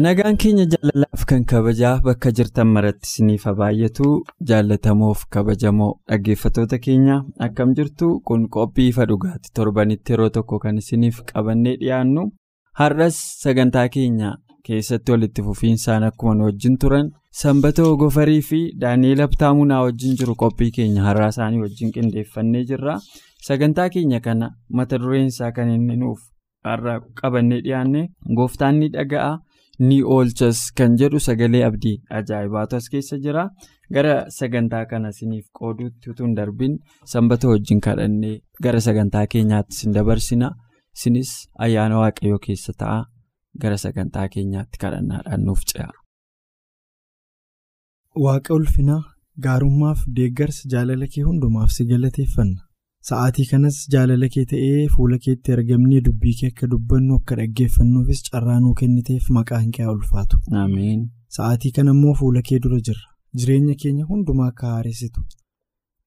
Nagaan keenya jaalalaaf kan kabajaa bakka jirtan maratti isiniif baay'atu jaallatamoof kabajamoo dhaggeeffattoota keenya akkam jirtu kun qophii ifa dhugaati torbanitti yeroo tokko kan isiniif qabannee dhiyaannu har'as sagantaa keenya keessatti walitti fufiinsaan akkuma nu wajjin turan sanbatoo gofarii fi daani'eel abtaamunaa wajjin jiru qophii keenya har'aa isaanii wajjin qindeeffannee jirra sagantaa keenya kana mata dureensaa kan inni nuuf har'a qabannee dhiyaanne gooftaan ni dhaga'a. Ni oolchas kan jedhu sagalee abdii ajaa'ibaatu as keessa jira gara sagantaa kana isiniif qooduutti utuu hin darbin sanbata wajjin kadhannee gara sagantaa keenyaatti isin dabarsina isinis ayyaana waaqayyoo keessa ta'a gara sagantaa keenyaatti kadhannaadhaan nuuf ce'a. Waaqa ulfinaa gaarummaaf deeggarsa jaalala kee hundumaaf si galateeffanna. Sa'aatii kanas jaalala kee ta'ee fuula keetti argamnee dubbii kee akka dubbannu akka dhaggeeffannuufis carraa nuu kenniteef maqaan kee haa ulfaatu. Sa'aatii kana immoo fuula kee dura jirra. Jireenya keenya hundumaa akka haaressitu.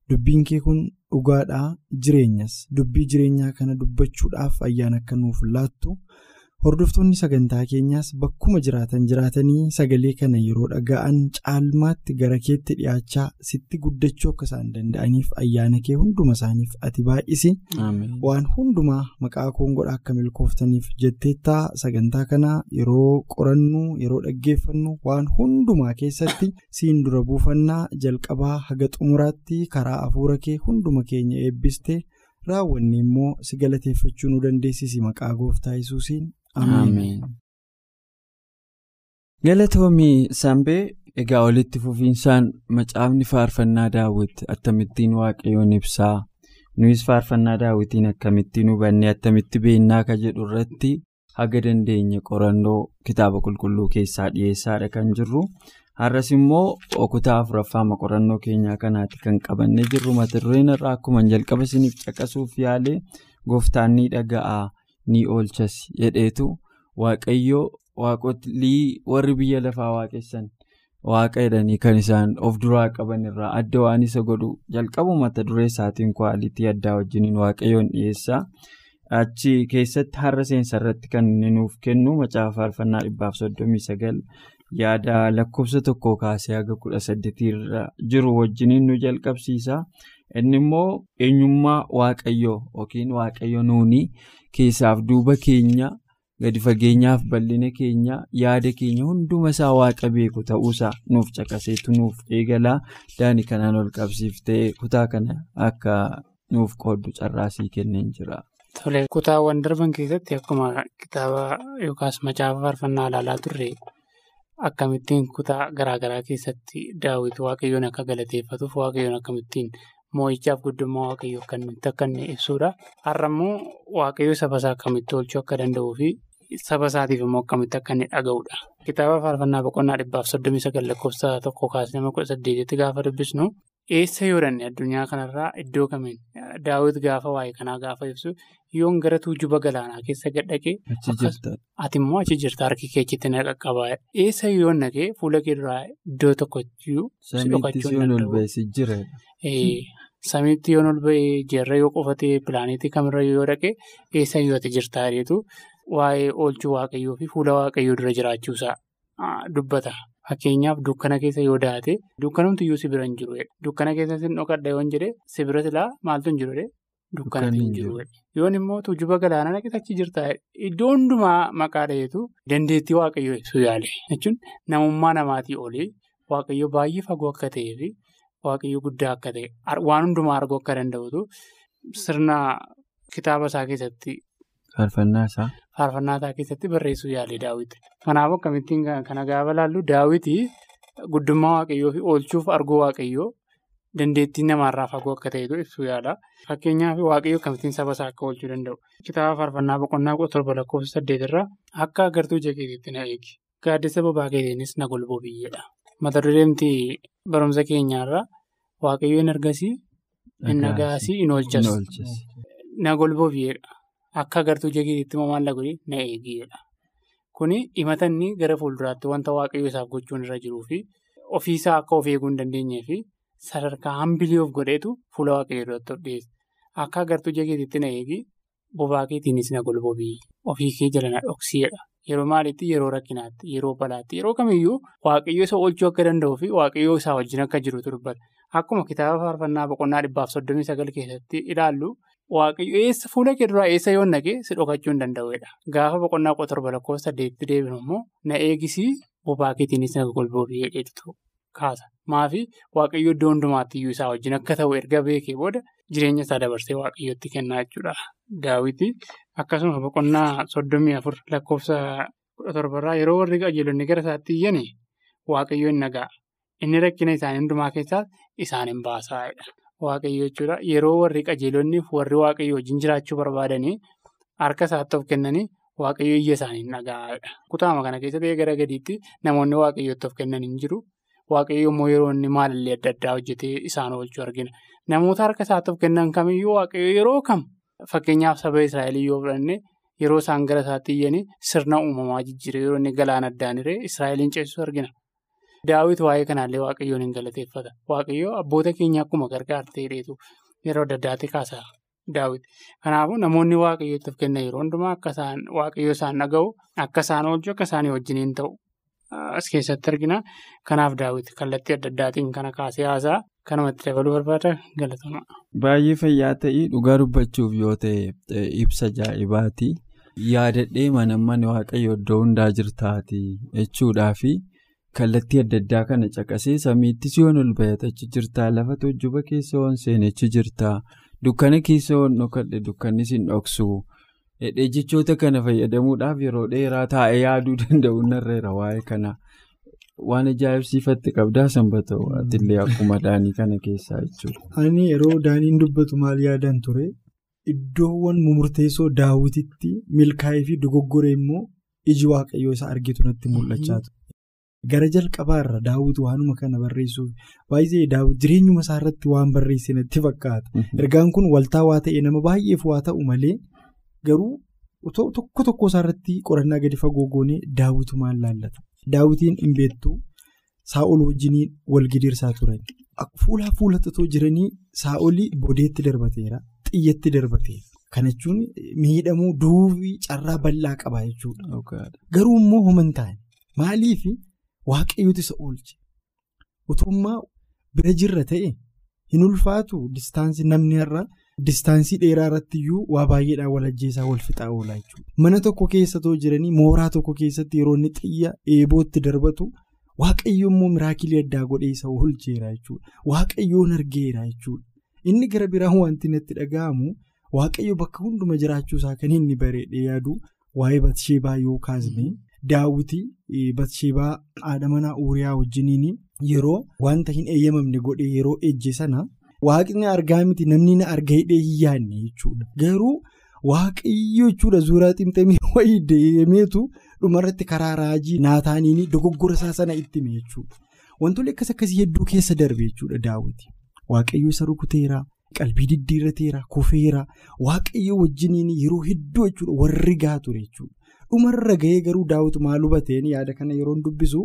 Dubbiin kee kun dhugaadhaa jireenyas. Dubbii jireenyaa kana dubbachuudhaaf ayyaana akka nuuf laattu. Hordoftoonni sagantaa keenyaas bakkuma jiraatan jiraatanii sagalee kana yeroo dhaga'an caalmaatti gara keetti dhiyaachaa sitti guddachuu akka isaan danda'aniif ayyaana kee hunduma isaaniif ati baay'isi. Waan hundumaa maqaa koongodhaa akka milkooftaniif jetteettaa sagantaa kana yeroo qorannu yeroo dhaggeeffannu waan hundumaa keessatti siin dura buufannaa jalqabaa haga xumuraatti karaa hafuura kee hunduma keenya eebbiste raawwanne immoo si galateeffachuu nu dandeessisi maqaa gooftaa yesuusiin. Ameen. Galatoomii Sambee egaa walitti fufiinsaan macaafni faarfannaa daawwiti akkamittiin waaqayyoon ibsaa? Nuyis faarfannaa daawwitiin akkamittiin hubannee akkamitti beennaa ka jedhu irratti haga dandeenye qorannoo kitaaba qulqulluu keessaa dhiyeessaadha kan jirru. Har'as immoo kutaa afuraffaama qorannoo keenyaa kanaatti kan qabannee jirru. Mata dureen irraa akkuma jalqaba isiniif caqasuuf yaale gooftaan ni dhaga'aa ni oolchas jedheetu. Waaqayyoo waaqolii warri biyya lafaa waaqessan waaqa jedhanii kan isaan of duraa qaban irraa adda waan isa godhu jalqabu mata duree isaatiin kwaalitii addaa wajjiniin waaqayyoon dhiyeessaa. Achi keessatti har'a seensa irratti kan nuuf kennu macaafa faarfannaa dhibbaaf soddomii sagal yaada lakkoofsa tokkoo kaasee haga kudha saddeetiirra jiru wajjiniin nu jalqabsiisa. Inni immoo eenyummaa waaqayyoo yookiin waaqayyo nuuni keessaaf duuba keenya. gadi fageenyaaf bal'ina keenya yaada keenya hunduma isaa waaqa beeku ta'uusaa nuuf caqaseetu nuuf eegalaa daani kanaan ol qabsiiftee kutaa kana akka nuuf qooddu carraasii kenneen jira. Tole kutaawwan darban keessatti akkuma kitaaba yookaas macaafa faarfannaa ilaalaa turre akkamittiin kutaa garaagaraa keessatti daawwitu waaqayyoon akka galateeffatuuf waaqayyoon akkamittiin moo'ichaaf guddummaa waaqayyoo akkamitti akka inni ibsuudha. Har'a immoo waaqayyoo saba isaa akkamitti oolchuu akka danda'uu fi saba isaatiif immoo akkamitti akka inni dhaga'uudha. Kitaaba faarfannaa boqonnaa dhibbaaf soddomii sagal lakkoofsa tokko kaasee nama kudha saddeetitti gaafa dubbisnu eessa yoo danne addunyaa kanarraa iddoo kamiin daawwiti gaafa waa'ee kanaa gaafa ibsu yoon gara tuujuba galaanaa keessa gadhaqee ati immoo achi jirta harki keechitti na qaqqabaa eessa yoo naqee fuula kee duraa iddoo tokkoyyuu si dhokachuu hin danda'u. Samiitti yoo ol ba'ee jeerra yoo qofatee pilaaneetii kamirra yoo dhaqee eessa yoo ati jirtaa jedhetu waa'ee oolchuu waaqayyoo fi fuula waaqayyoo dura jiraachuusaa dubbata. Fakkeenyaaf dukkana keessa yoo daate dukkanumti iyyuu si bira hin jiru. Dukkana keessa sin dhokadha yoo jedhe si bira silaa maaltu hin jiru? Dukkanatu hin jiru. Yoon immoo tuujuba galaanaa naqee achi jirta. Iddoo hundumaa maqaa dhaheetu dandeettii waaqayyoo ibsuu yaale. Jechuun namummaa namaatii olii waaqayyoo baay'ee fagoo akka ta'ee fi waaqayyoo guddaa akka ta'e waan hundumaa arguu akka danda'utu sirna kitaaba isaa keessatti. Faarfannaa isaa. Faarfannaa isaa keessatti barreessuu yaale daawwiti. Kanaafuu akkamittiin kana gaafa laallu daawwiti guddummaa waaqayyoo fi oolchuuf arguu waaqayyoo dandeettii namaarraa fagoo akka ta'etu ibsuu yaala. Fakkeenyaaf waaqayyoo akkamittiin saba isaa akka oolchuu danda'u. Kitaaba faarfannaa boqonnaa torba lakkoofsa saddeetirraa akka agartuu ija keetiitti na eegi. Gaaddisa bobaa keetiinis na golboo biyyeedha. Mata dureemti barumsa keenyaarraa waaqayyoo hin argasii, hin nagaasii, hin oolchas. Na golboo biyyeedha. Akka agartuu immoo maal godhi na eegiidha. Kuni himatanni gara fuulduraatti wanta waaqayyoo isaaf gochuun irra jiruu fi ofiisaa akka of eeguu hin dandeenyee fi sadarkaa hambilii of godheetu fuula waaqayyoo irratti of dhiyeessa. Akka agartuu ija keetiitti na eegi bobaa keetiinis na golboo biyyi. Ofii kee jala na dhoksiidha. Yeroo maaliitti yeroo rakkinaatti yeroo balaatti yeroo kamiyyuu waaqayyoo isa oolchuu akka danda'uu fi waaqayyoo isaa wajjin akka jirutu dubbata. Akkuma kitaaba faarfannaa boqonnaa dhibbaaf soddomii sagal keessatti ilaallu. Waaqayyo eessa fuula kee duraa eessa yoo naqee si dhokachuu hin danda'udha. Gaafa boqonnaa kudha torba lakkoofsa deebinu immoo na eegisii bobaa keetiinis na golboo biyyee dheetu kaasa. Maafi waaqayyo iddoo hundumaatti iyyuu isaa wajjin akka ta'u erga beekee booda jireenya isaa dabarsee waaqayyootti kennaa jechuudha. Daawwiti akkasuma boqonnaa soddomii afur lakkoofsa kudha torbarraa yeroo warri qajeelonni gara isaatti iyyanii waaqayyo hin nagaa. Inni rakkina isaanii hundumaa keessaas isaan hin baasaa'edha. Waaqayyo jechuudha yeroo warri qajeelonniif warri waaqayyo wajjin jiraachuu barbaadanii harka isaatti of kennanii waaqayyo iyya isaanii dhaga'aadha. Kutaama kana keessatti gara gadiitti namoonni waaqayyootti of kennan hin jiru. Waaqayyo immoo yeroo inni maalallee adda addaa hojjetee isaan oolchuu argina. Namoota harka isaatti of kennan kamiyyuu waaqayyo yeroo kam fakkeenyaaf saba Israa'el yoo fudhanne yeroo isaan gara isaatti iyyanii sirna uumamaa jijjiiree yeroo inni galaana addaan hiree Israa'eliin ceesisuu argina. Daawwit waa'ee kanaallee waaqayyoon hin galateeffata. Waaqayyoo abboota keenya akkuma gargaartee dheetu yeroo adda addaatti kaasa daawwit. Kanaafuu namoonni waaqayyootti of kennan yeroo hundumaa akka isaan waaqayyoo isaan dhaga'u akka isaan oolchu akka isaanii wajjiniin ta'u as keessatti argina. Kanaaf daawwit kallattii adda addaatiin kana kaasee haasaa kanumatti dabaluu barbaada galatama. Baay'ee fayyaa ta'ii dhugaa dubbachuuf yoo ta'e ibsa ajaa'ibaati. Yaadadhee manamman waaqayyo iddoo hundaa jirtaati jechuudhaafi. Kallattii adda addaa kana caqasee samiitti si'oon ol bayatachi jirtaa lafa tuujjuba keessa oon seenachi jirtaa dukkana keessa oon dhokadhe dukkanni sin dhoksu hedhee jechoota kana fayyadamuudhaaf yeroo dheeraa taa'ee yaaduu danda'u narreera waa'ee kana waan ajaa'ibsiifatti qabdaa sanbata atiillee akkuma daanii kana keessaa jechuudha. Ani yeroo daaniin dubbatu maal yaadan ture iddoowwan murteessoo daawwititti milkaa'ee fi dogoggoree immoo iji waaqayyoo isaa argitu natti mul'achaa ture. Gara jalqabaarra daawwitu waanuma kana barreessuuf baay'ee daawwit jireenyuma isaa irratti waan barreesse natti fakkaata. Ergaan kun waltaa waa ta'e nama baay'eef waa ta'u malee garuu tokko tokko isaa irratti qorannaa gadi fagoo goonee daawwitu maal laallata. Daawwitiin hin beektu saa'ol wajjiniin wal gidirsaa turan. Fuulaa fuulatotoo jiranii saa'olii bodeetti darbateera xiyyeetti darbateera. Kana jechuun miidhamuu duubii carraa bal'aa qaba jechuudha. Garuu immoo homan taane maaliif? Waaqayyooti isa oolche utummaa bira jirra ta'e hin ulfaatu distaansii namni har'a distaansii dheeraa irratti iyyuu waa baay'eedhaan wal ajjeesaa wal fixaa oolaa jechuudha. Mana tokko keessatoo jiranii mooraa tokko keessatti yeroo inni xiyya eebootti darbatu waaqayyo immoo miraakilii addaa godhee isa oolcheera jechuudha. Waaqayyoon argeera jechuudha. Inni gara biraan wanti natti dhaga'amu waaqayyo bakka hunduma jiraachuusaa kan inni bareedee yaadu waa'ee batsheebaa yoo kaasne. Daawwitii Batsheebaa haadha manaa Uuriyaa wajjiniin yeroo wanta hin eeyyamamne godhee yeroo ejje sana waaqni argaa miti namni na arga hidhee hin yaadne jechuudha. Garuu waaqayyo jechuudha suuraa ximxamii wayii deemeetu dhumarratti karaa raajii naataaniin dogoggora isaa sana itti hime jechuudha. Wantoonni akkas akkasii hedduu keessa darbe jechuudha daawwiti. Waaqayyo isa rukuteera. Qalbii diddiirrateera kufeera waaqayyo wajjiniin yeroo hedduu jechuudha warri gaa ture jechuudha. Dhumarra gahee garuu daawwitu maal hubateen yaada kana yeroo dubbisu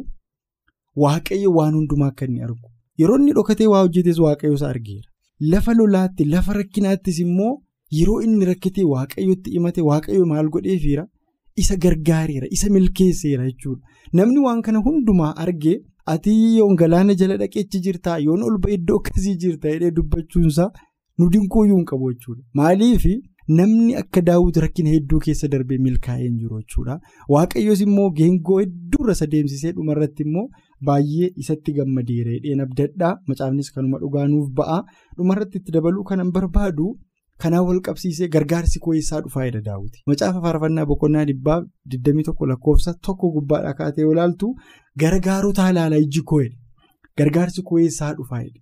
waaqayyo waan hundumaa akka inni argu. Yeroo inni dhokatee waa hojjetes waaqayyo isa argeera. Lafa lolaatti lafa rakkinaattis immoo yeroo inni rakkatee waaqayyotti himate waaqayyo maal godheefiira isa gargaareera isa milkeesseera jechuudha. Namni waan kana hundumaa argee ati yoon galaana jala dhaqeechi jirtaa yoon ol ba'e iddoo akkasii jirta jedhee dubbachuunsaa nu dinkuuyyuu hin qabu jechuudha. Maaliif namni akka daawwitu rakkina hedduu keessa darbee milkaa'ee hin jiru jechuudha. Waaqayyoos immoo geengoo hedduurra isa deemsisee dhumarratti immoo baay'ee isatti gammadeera jedheen abdadhaa macaafnis kanuma dhugaanuuf ba'a dhumarratti itti dabaluu kanan barbaadu. Kanaan wal qabsiisee gargaarsi koo eessaa dhufaa jedha daawwiti. Macaafa faarfannaa boqonnaa dhibbaa 21 lakkoofsa tokko gubbaadhaa kaatee yoo ilaaltu gargaarotaa ilaalaa ijji koo jedhe. Gargaarsi koo eessaa dhufaa jedhe.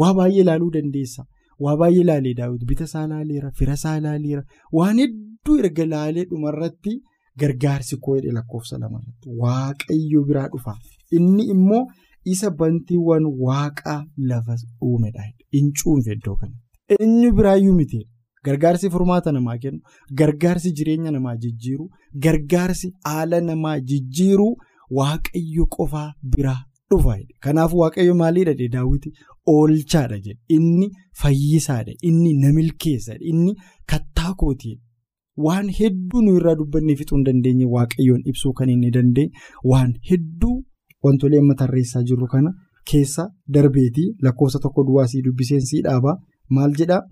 Waa baay'ee ilaaluu dandeessa. Waa baay'ee ilaalee daawwiti. Bita isaa ilaaleera, fira isaa ilaaleera. Waan hedduu erga ilaalee dhumarratti gargaarsi koo jedhe lakkoofsa lamarratti. Waaqayyo biraa dhufa. Inni immoo isa bantiiwwan waaqaa lafa uumedha. Hin cuunfe iddoo kanatti. Eenyu biraayyuu miti gargaarsi furmaata namaa kennu gargaarsi jireenya namaa jijjiiru gargaarsi haala namaa jijjiiru waaqayyo qofaa biraa dhufa kanaaf waaqayyo maaliidha daawwiti oolchaadha jedhe inni fayyisaadha inni namilkeessadha inni kattaa kootiidha waan hedduu nu irraa dubbannee fixuu hin dandeenye waaqayyoon ibsuu kan inni dandeenye waan hedduu wantolee amma tarreessaa jirru kana keessa darbeetii lakkoofsa tokko duwwaasii dubbiseen dhaabaa. Maal jedhaa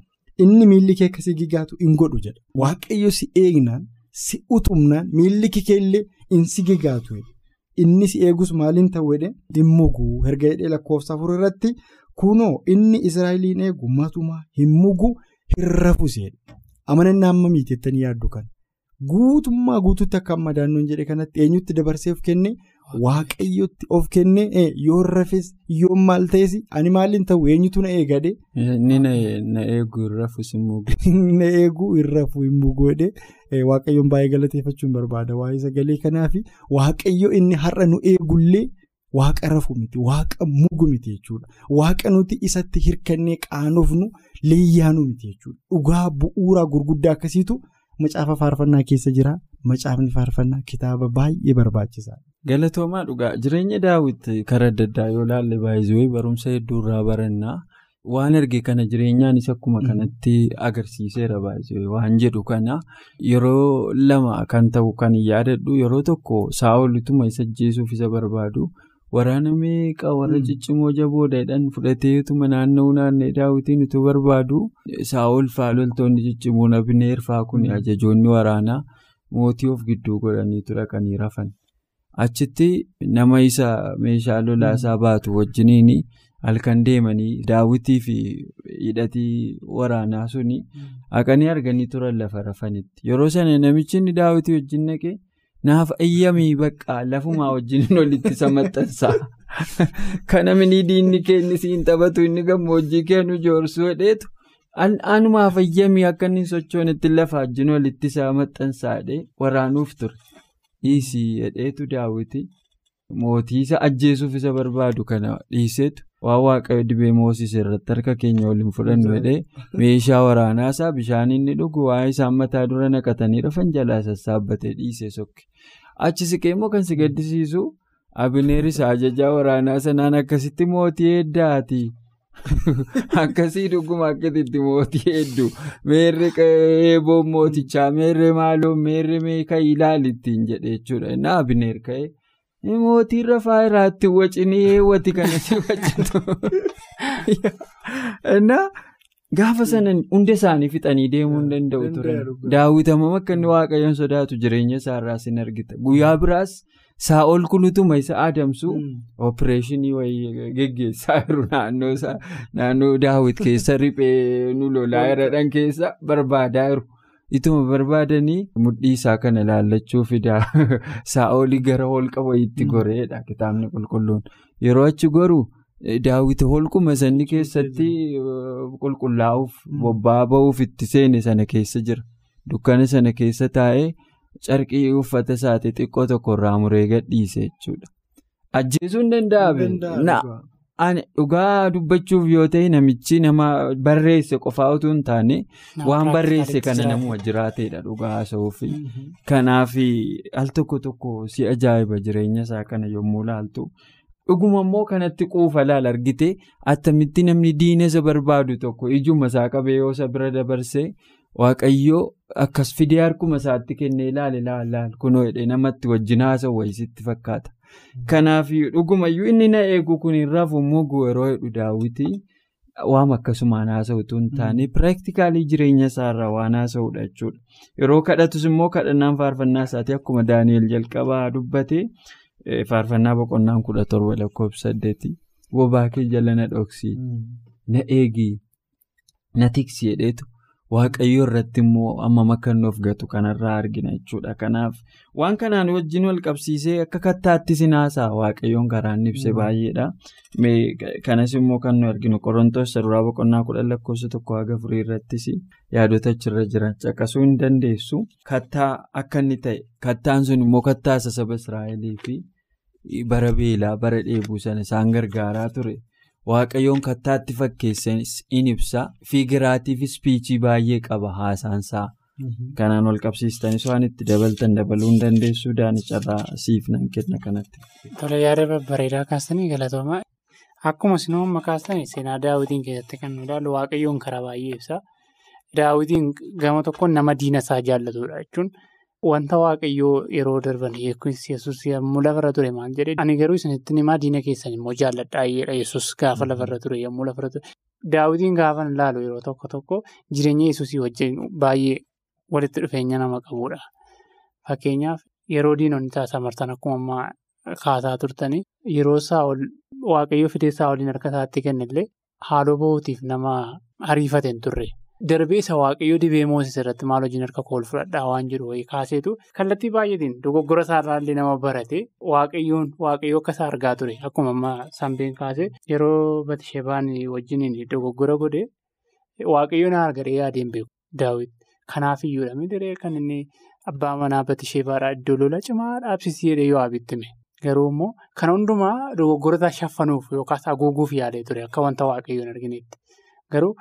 inni miilli kee akkasii gigaatu hin godhu jedha. Waaqayyo si eegnaan si utumnaan miilli kee illee in si gigaatu inni si eegus maaliin ta'u jedhe? Hin mugu. Erga jedhee lakkoofsa afur irratti kunoo inni israa'eliin eegu matumaa hin mugu hin rafusedha amanannaa amma miiteettanii yaaddu kan guutummaa guutuutti akka amma daannoon jedhe kanatti eenyutti dabarsee of kenne waaqayyotti of kenne yoo rafes yoo maal ta'es ani maaliin ta'u eenyutu na eegade. Inni na eegu hin rafu hin mugu. Na eegu hin rafu hin mugu jedhee waaqayyoon baay'ee galateeffachuun barbaada waa'ee sagalee kanaafi waaqayyo inni har'a nu eegullee waaqa rafu miti waaqa mugu miti jechuudha waaqa nuti isatti hirkannee qaanofnu leeyyaanu miti jechuudha dhugaa bu'uuraa gurguddaa akkasiitu. Macaafa faarfannaa keessa jira. Macaafni faarfannaa kitaaba baay'ee barbaachisaadha. Galatoomaa dhugaa jireenya daawwitti karaa adda addaa yoo ilaalle baay'ee barumsa hedduu irraa barannaa waan arge kana jireenyaanis akkuma kanatti agarsiiseera baay'ee waan jedhu kana yeroo lama kan ta'u kan yaadadhu yeroo tokko saa'olituma isa ajjeesuuf isa barbaadu. Waraana meeqa warra ciccimoo jaboodhaan fudhateetuma naanna'uu naanna'ee daawwitiin utuu barbaadu saa'ol fa'aa loltoonni ciccimoon abneer fa'aa kun ajajoonni waraanaa mootii of gidduu godhaniitu dhaqanii rafan. Achitti nama isa meeshaa lolaasaa baatu wajjiniin halkan deemanii daawwitii fi hidhatii waraanaa suni haqanii arganii turan lafa rafanitti. Yeroo sana namichi inni daawwitii wajjin naqee. Naaf ayyamii bakka lafumaa wajjin walitti isa maxxansaa. Kana mini diinni keenni siin taphatu inni gammoojjii kennu joorsuu hedheetu anumaaf ayyamii akka inni sochoonetti lafa wajjin walitti isa maxxansaa waraanuuf ture. Dhiisii hedheetu daawwiti mootii isa ajjeesuuf isa barbaadu kana dhiiseetu waan waaqayyo dibee moosise irratti harka keenya waliin fudhannu hedhee meeshaa waraanaasaa bishaan inni dhugu waa'ee isaan mataa dura naqatanii rafan jalaa sassaabbatee dhiisee sokke. Achi siqee immoo kan si gaddisiisu abineeris ajajaa waraanaa sanaan akkasitti mootii heddaati. Akkasii dhuguma akkasitti mootii hedduu meerre eeboon mootichaa meerre maaloon meerre meeqa ilaalittiin jedhe jechuudha. Inni abineer ka'ee. Mootiin rafaa irraatti wacinii eewwati kana si wacitu. Gaafa sana hunda isaanii fixanii deemuu hin danda'u ture. Daawwitamam akka inni waaqayyoon sodaatu jireenya isaarraas hin argita. Guyyaa biraas saa'ol kunutuma isa adamsu opereeshinii wayii geggeessaa jiru naannoo daawwit keessa riphee nu lolaa irradhan keessa barbaadaa jiru. Ituma barbaadanii mudhii isaa kana ilaallachuu fidaa saa'olii gara holqa wayiitti goreedha kitaabni qulqulluun. Yeroo achi goru daawwiti holquma sanni keessatti qulqullaa'uuf bobba'aa ba'uuf itti seene sana keessa jira. Dukkana sana keessa taa'ee carqii uffata isaati xiqqoo tokko irraa muree gadhiise jechuudha. Ajjeesuu hin danda'amu. Dhugaa dubbachuuf yoo ta'e namichi nama barreesse qofaa utuu hin taane waan barreesse kana namuma jiraateedha dhugaa haasa'uuf. Kanaaf al tokko tokko si ajaa'iba jireenya isaa kana yommuu laaltu. Dhuguma immoo kanatti quufa laal argite attamitti namni diina isa barbaadu tokko ijuma isaa qabee yoo isa bira dabarsee waaqayyoo akkas fidee harkuma isaatti kennee ilaale laal kunoo hidhee namatti wajjin haasa'u wayisitti fakkaata. Kanaaf dhugumayyuu inni na eegu kun rafu mugu yeroo hedhu daawwitii waan akkasumaan haasa'utu hin taane piraaktikaalii jireenya isaarraa waan haasa'udha jechuudha. Yeroo kadhatus immoo kadhannaan faarfannaa isaati akkuma Daani'el jalqabaa dubbate faarfannaa boqonnaan kudha torba lakkoofsa saddeeti. Bobaa kee jala na dhoksii. Na eegii. Na tiksi jedheetu waaqayyoo irratti immoo hammam akka inni of gatu kanarraa argina jechuudha. Kanaaf waan kanaan wajjin wal qabsiisee akka kattaattis hin haasa'a waaqayyoon karaan ibse baay'eedha. Kanas immoo kan nu arginu qorontoos duraa boqonnaa kudhan lakkoofsa tokko haga afurii irrattis yaadota achirra jiran caqasuu hin dandeessu. Kattaa akka inni ta'e kattaan sun immoo kattaa saba Israa'elii fi bara beelaa bara dheebuu sana isaan gargaaraa ture. Waaqayyoon kattaatti fakkeessan in ibsa fiigiraatiif ispiichii baay'ee qaba haasaansaa. Kanaan wal qabsiistanis waan itti dabaltan dabaluu hin dandeessu daanicarraa siif nan kenna kanatti. Tole yaada babbareedaa kaastanii galatooma. Akkuma isin amma kaastanii seenaa daawwitiin keessatti kan nu ilaallu waaqayyoon karaa baay'ee ibsa. Daawwitiin gama tokkoon nama diina isaa jaallatudha jechuun wanta waaqayyoo yeroo darban yesus yommuu lafarra ture maal jedhee ani garuu isinitti himaa diina keessan immoo jaalladhaayedha yesus gaafa lafarra ture yommuu lafarra ture. Daawwitiin gaafa ilaalu yeroo tokko tokko jireenya yesusii wajjin baay'ee walitti dhufeenya nama qabudha. Fakkeenyaaf yeroo diinonni taasaa martan akkuma kaasaa turtanii yeroo saa'ol waaqayyoo fidee saa'oliin harka isaatti kennillee haaloo bahuutiif nama ariifate hin turre. Darbee isa waaqayyoo dibee Mooses irratti maal hojiin harka kool fudhadhaa waan jiru wayii kaaseetu kallattii baay'eetiin dogoggora isaarraallee nama barate waaqayyoon waaqayyoo akka isaa argaa ture akkuma ammaa sanbeen kaase yeroo Batishebaan wajjin dogoggora godhe waaqayyoon argaree yaadeen beeku daawwiti. Kanaafiyyuudha miidhagee kan inni abbaa manaa Batishebaadhaa iddoo lola cimaa dhaabsisee jedhee yoo abitime garuu immoo kan hundumaa dogoggorota shaffanuuf yookaas haguuguuf yaalee ture akka wanta waaqayyoon arginetti. Garuu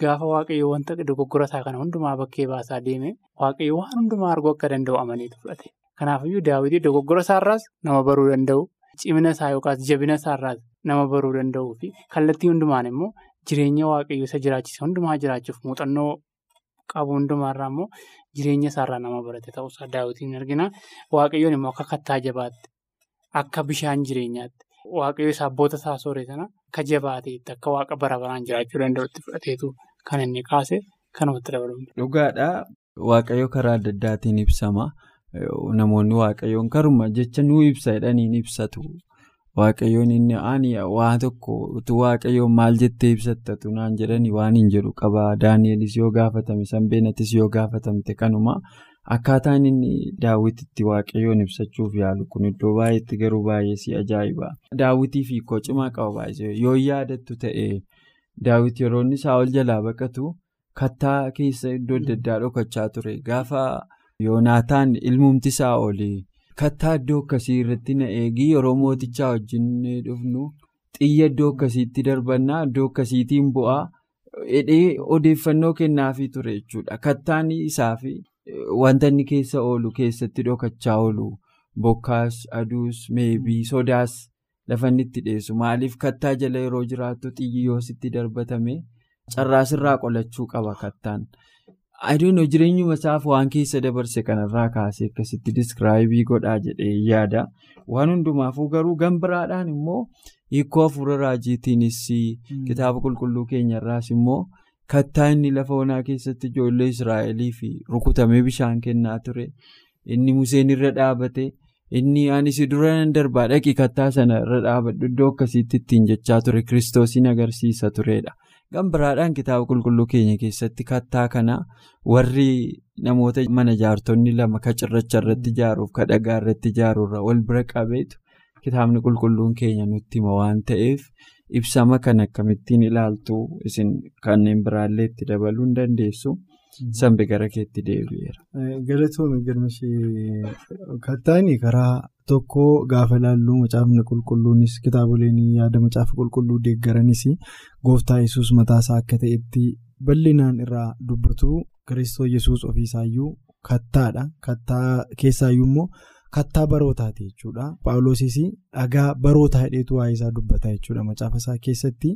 gaafa waaqayyoo wanta dogoggora isaa kana hundumaa bakkee baasaa deeme waaqayyoo waan hundumaa arguu akka danda'u amaneetu fudhate. Kanaafiyyuu daawwitii dogoggora isaarraas nama baruu danda'u cimina isaa yookaas jabina isaarraas nama baruu danda'uu fi kallattii hundumaan immoo jireenya waaqayyoo isa jiraachise hundumaa jiraachuuf muuxannoo qabu hundumaarraa immoo jireenya isaarraa nama barate ta'uusaa daawwitiin argina. Waaqayyoon immoo akka kattaa jabaatti akka bishaan jireenyaatti. Waaqayyo isa abboota isaa sooree sana akka jabaateetti akka waaqa bara baraan jiraachuu danda'utti fudhateetu kan inni kaase kanumatti dabalama. Dhugaadhaa waaqayyo karaa adda addaatiin ibsama. Namoonni waaqayyoon karuma jecha nuu ibsa jedhaniin ibsatu. Waaqayyoon inni ani waa tokko utuu waaqayyoon maal jettee ibsattatu naan jedhanii waan hin jedhu qaba. Daani'elis yoo gaafatame sanbeenatis yoo gaafatamte kanuma. Akkaataan inni daawwititti waaqayyoon ibsachuuf yaalu kun iddoo baay'eetti garuu baay'ee si ajaa'iba. Daawwitiif hiikoo cimaa qaba baay'ee yoo yaadattu ta'e daawwiti yeroo inni saa'ol jalaa baqatu kattaa keessa iddoo adda addaa dhokachaa ture. Gaafa yoonaataan ilmumti saa'olii kattaa iddoo akkasii irratti na eegii yeroo mootichaa wajjin dhufnu xiyya iddoo akkasiitti darbannaa iddoo akkasiitiin bu'aa hidhee odeeffannoo kennaafii ture jechuudha. Kattaan isaaf. Wanta inni keessa oolu keessatti dhokachaa oolu bokkaas aduus meebii sodaas lafa inni itti dhiyeessu maaliif kattaa jala yeroo jiraattu xiyyi yoo sitti darbatame carraasirraa qolachuu qaba kattaan. Aduun jireenyuma isaaf waan keessa dabarse kanarraa kaasee akkasitti diskiraayibii godhaa jedhee yaada. Waan hundumaafuu garuu gambiraadhaan immoo hiikoo hafuura raajiitiinis kitaaba qulqulluu keenyarraas immoo. Kattaa inni lafa onaa keessatti ijoollee Israa'eliif rukutamee bishaan kennaa ture. Inni Museen irra dhaabate. Inni ani si dura nan darbaa dhaqi kattaa sana irra dhaabadhu iddoo akkasiitti ittiin jechaa ture kiristoosiin agarsiisa turedha. Gambiraadhaan kitaaba qulqulluu keenya keessatti kattaa kana warri namoota mana ijaartonni lama ka cirracha irratti ijaaruuf ka dhagaa irratti ijaarurra wal bira qabeetu kitaabni qulqulluun keenya nutti hima waan ta'eef. Ibsama kan akkamittiin ilaaltu isin kanneen biraallee itti dabaluu hin dandeessu. Sanbe gara keetti deebi'eera. Galatoomii galmashee kattaani karaa tokko gaafa ilaallu macaafni qulqulluunis kitaaboleen yaada macaafa qulqulluu deeggaranis gooftaa yesus mataasaa akka ta'etti bal'inaan irraa dubbatu kiristoos yesus ofiisaayyuu kattaadha. Kattaa keessaayyuu immoo. Kattaa barootaati jechuudha. Paawuloosis dhagaa barootaa hidheetu waa'ee isaa dubbata jechuudha. Macaafa isaa keessatti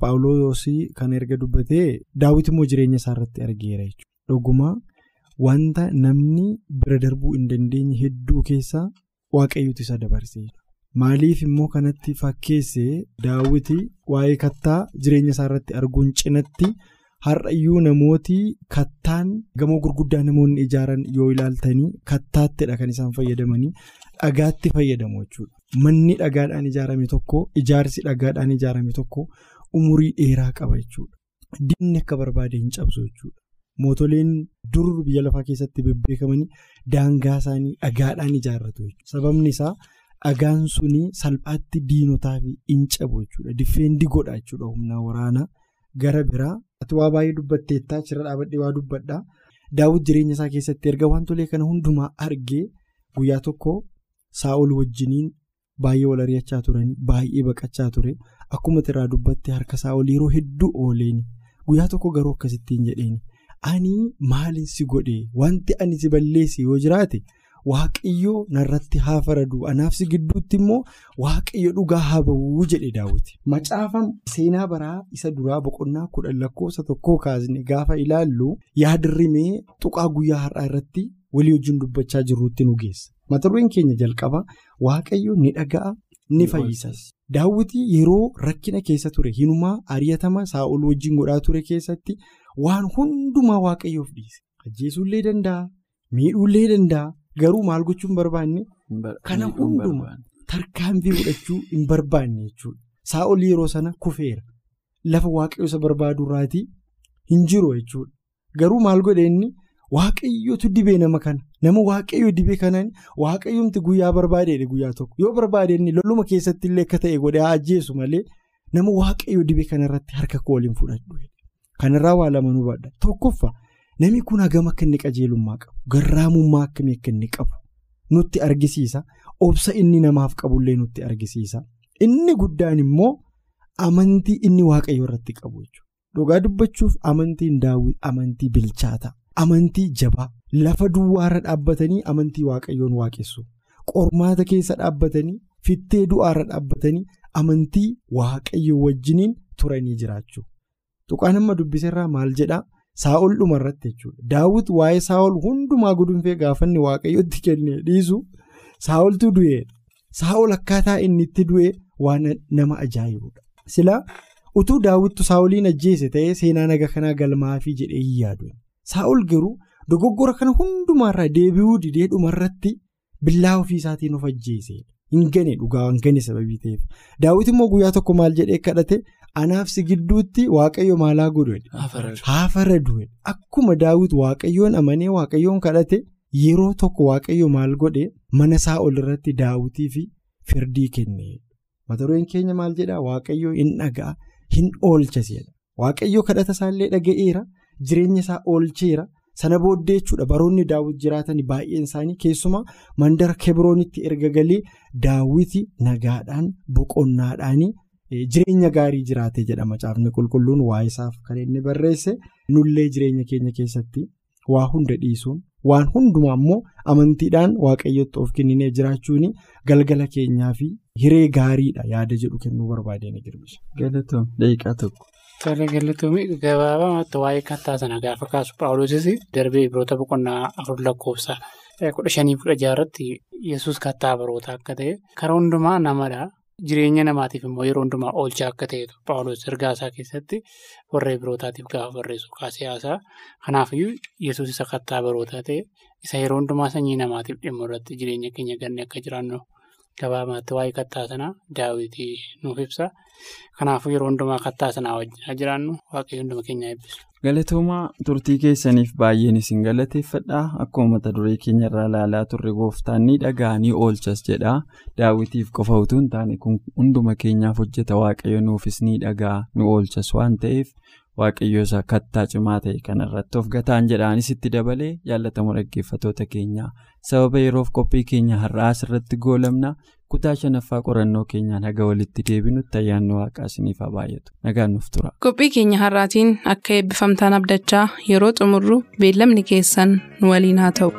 Paawuloos kan erga dubbatee daawwiti immoo jireenya isaa irratti argeera jechuudha. dhugumaa wanta namni bira darbuu hin dandeenye hedduu keessaa waaqayyotu isa dabarsee maaliif immoo kanatti fakkeessee daawwiti waa'ee kattaa jireenya isaa irratti arguun cinatti har'ayyuu namooti kattaan gamoo gurguddaa namoonni ijaaran yoo ilaaltanii kattaattidha kan isaan fayyadamanii dhagaatti fayyadamu jechuudha. Manni dhagaadhaan ijaarame tokko ijaarsi dhagaadhaan ijaarame tokko umurii dheeraa qaba jechuudha. Diinni akka barbaade hin cabsu jechuudha. Mootoleen dur biyya lafaa keessatti bebbeekamanii daangaa isaanii dhagaadhaan ijaarratu. Sababni isaa dhagaan suni salphaatti diinotaa fi hin cabu jechuudha. Diffeendi godha jechuudha humna waraanaa gara biraa. Ati waa baay'ee dubbatteettaa achirra dhaabadhee waa dubbadhaa. Daawwit jireenya isaa keessatti erga wantolee kana hundumaa argee guyyaa tokko saa'ol wajjiniin baay'ee wal ari'achaa turanii baay'ee baqachaa ture. Akkuma irraa dubbatte harka saa'ol yeroo hedduu ooleeni. Guyyaa tokko garuu akkasittiin jedheeni. Ani maalin si godhee wanti ani si balleesse yoo jiraate waaqayyoo narratti haa faradu anaaf si gidduutti immoo waaqayyo dhugaa haa ba'uu jedhe daawwiti. Macaafam seenaa baraa isa duraa boqonnaa kudhan lakkoofsa tokkoo kaasne gaafa ilaallu yaadirrimee tuqaa guyyaa har'aa irratti walii wajjin dubbachaa jirruutti nu geessa. Mata dureen keenya jalqaba waaqayyo ni dhaga'a ni fayyisas. Daawwiti yeroo rakkina keessa ture hinumaa ari'atama saa'ol wajjin godhaa ture keessatti waan hundumaa waaqayyoof dhiise. Ajjeesuullee danda'a miidhuullee danda'a. Garuu maal gochuu hin barbaanne kana hundumaa tarkaanfii fudhachuu hin barbaanne jechuudha. Saa'ol yeroo sana kufeera. Lafa waaqayyo isa barbaadu irraatii hin jiru jechuudha. Garuu maal godhe inni waaqayyootu dibee nama kana. Nama waaqayyo dibee kanaan waaqayyoomti guyyaa barbaadeedha guyyaa tokko. Yoo barbaade inni loluma keessatti illee akka ta'e godhee ajjeesu malee nama waaqayyo dibee kanarratti harka koo waliin fudhadhu. Kanarraa waa lama nu badha. Tokkoffaa. Namni kun hagam akka inni qajeelummaa qabu garraamummaa akkamii akka inni qabu nutti argisiisa. Obsa inni namaaf qabullee nutti argisiisa. Inni guddaan immoo amantii inni waaqayyo irratti qabu jechuudha. Dhugaa dubbachuuf amantiin daawwiti amantii bilchaata amantii jabaa. Lafa duwwaarra dhaabbatanii amantii waaqayyoon waaqessu. Qormaata keessa dhaabbatanii fittee du'aarra dhaabbatanii amantii waaqayyo wajjiniin turanii jiraachuu. Tuqaan amma dubbiseerraa maal jedhaa. Saa'ol dhumarratti jechuudha. Daawwit waa'ee Saa'ol hundumaa gudunfee gaafanni waaqayyotti kennee dhiisu Saa'oltu du'eedha. Saa'ol akkaataa inni itti du'e waan nama ajaa'ibudha. Silaa utuu daawwittu Saa'oliin ajjeese ta'ee seenaa naga kanaa galmaafii jedhee hin yaadu. Saa'ol garuu dogoggora kana hundumaarraa deebi'uu didee dhumarratti billaa ofiisaatiin of ajjeesedha. Hin gane dhugaa hin sababii ta'eef. Daawwit immoo guyyaa tokko maal jedhee kadhate. Anaaf si gidduutti waaqayyo maalaa godhe haa faradu akkuma daawwit waaqayyoon amanee waaqayyoon kadhate yeroo tokko waaqayyo maal godhe mana isaa ol irratti daawwitii fi firdii kenne mata dureen keenya maal jedhaa waaqayyo hin dhaga'a hin oolchasedha waaqayyo kadhata isaallee dhaga'eera jireenya isaa oolcheera. Sana booddee jechuudha baroonni daawwit jiraatan baay'een isaanii keessumaa mandara kebroonitti erga galee daawwiti nagaadhaan boqonnaadhaanii. Jireenya gaarii jiraate jedha macaafni qulqulluun waa'ee isaaf kan inni barreesse nullee jireenya keenya keessatti waa hunda dhiisuun waan hundumaa immoo amantiidhaan waaqayyotti of kenninee jiraachuun galgala keenyaa fi hiree gaariidha yaada jedhu kennuu barbaadeen girbisa. Galatoom daqiiqaa tokko. Tole galatoomii gabaabamatti waa'ee kattaa sana gaafa kaasu paawulosis darbee biroota boqonnaa afur lakkoofsa kudha shanii kudha jaarratti yesus kattaa barootaa akka ta'e karaa hundumaa namadha. Jireenya namaatiif immoo yeroo hundumaa oolchaa akka ta'etu paawulos ergaa isaa keessatti warra birootaatiif gaafa barreessu kaasee haasaa kanaafiyyuu yesus isa kattaa barootaa ta'e isa yeroo hundumaa sanyii namaatiif dhimma irratti jireenya keenya ganne akka jiraannu gabaabumatti waa'ee kattaa sanaa daawwitii nuuf ibsa kanaafuu yeroo hundumaa kattaa sanaa wajjin jiraannu waaqayyo hunduma keenya eebbisu. Galatoomaa turtii keessaniif baay'een isin galateeffadha. Akkuma mata duree keenya irraa ilaalaa turre gooftaan ni dhaga'a ni oolchas jedha. Daawwitiif qofa utuu hin taane kun hunduma keenyaaf hojjeta waaqayyo nuufis ni dhaga'a ni oolchas waan ta'eef. Waaqayyo isa kattaa cimaa ta'e kanarratti of gataan jedhaanis itti dabalee jaallatamu dhaggeeffatoota keenya. Sababa yeroof qophii keenya har'aa asirratti goolamna kutaa shanaffaa qorannoo keenyaan haga walitti deebinutti ayyaanni waaqaa isiniif baay'atu nagaan nuuf tura. qophii keenya har'aatiin akka eebbifamtaan abdachaa yeroo xumurru beellamni keessan nu waliin haa ta'u.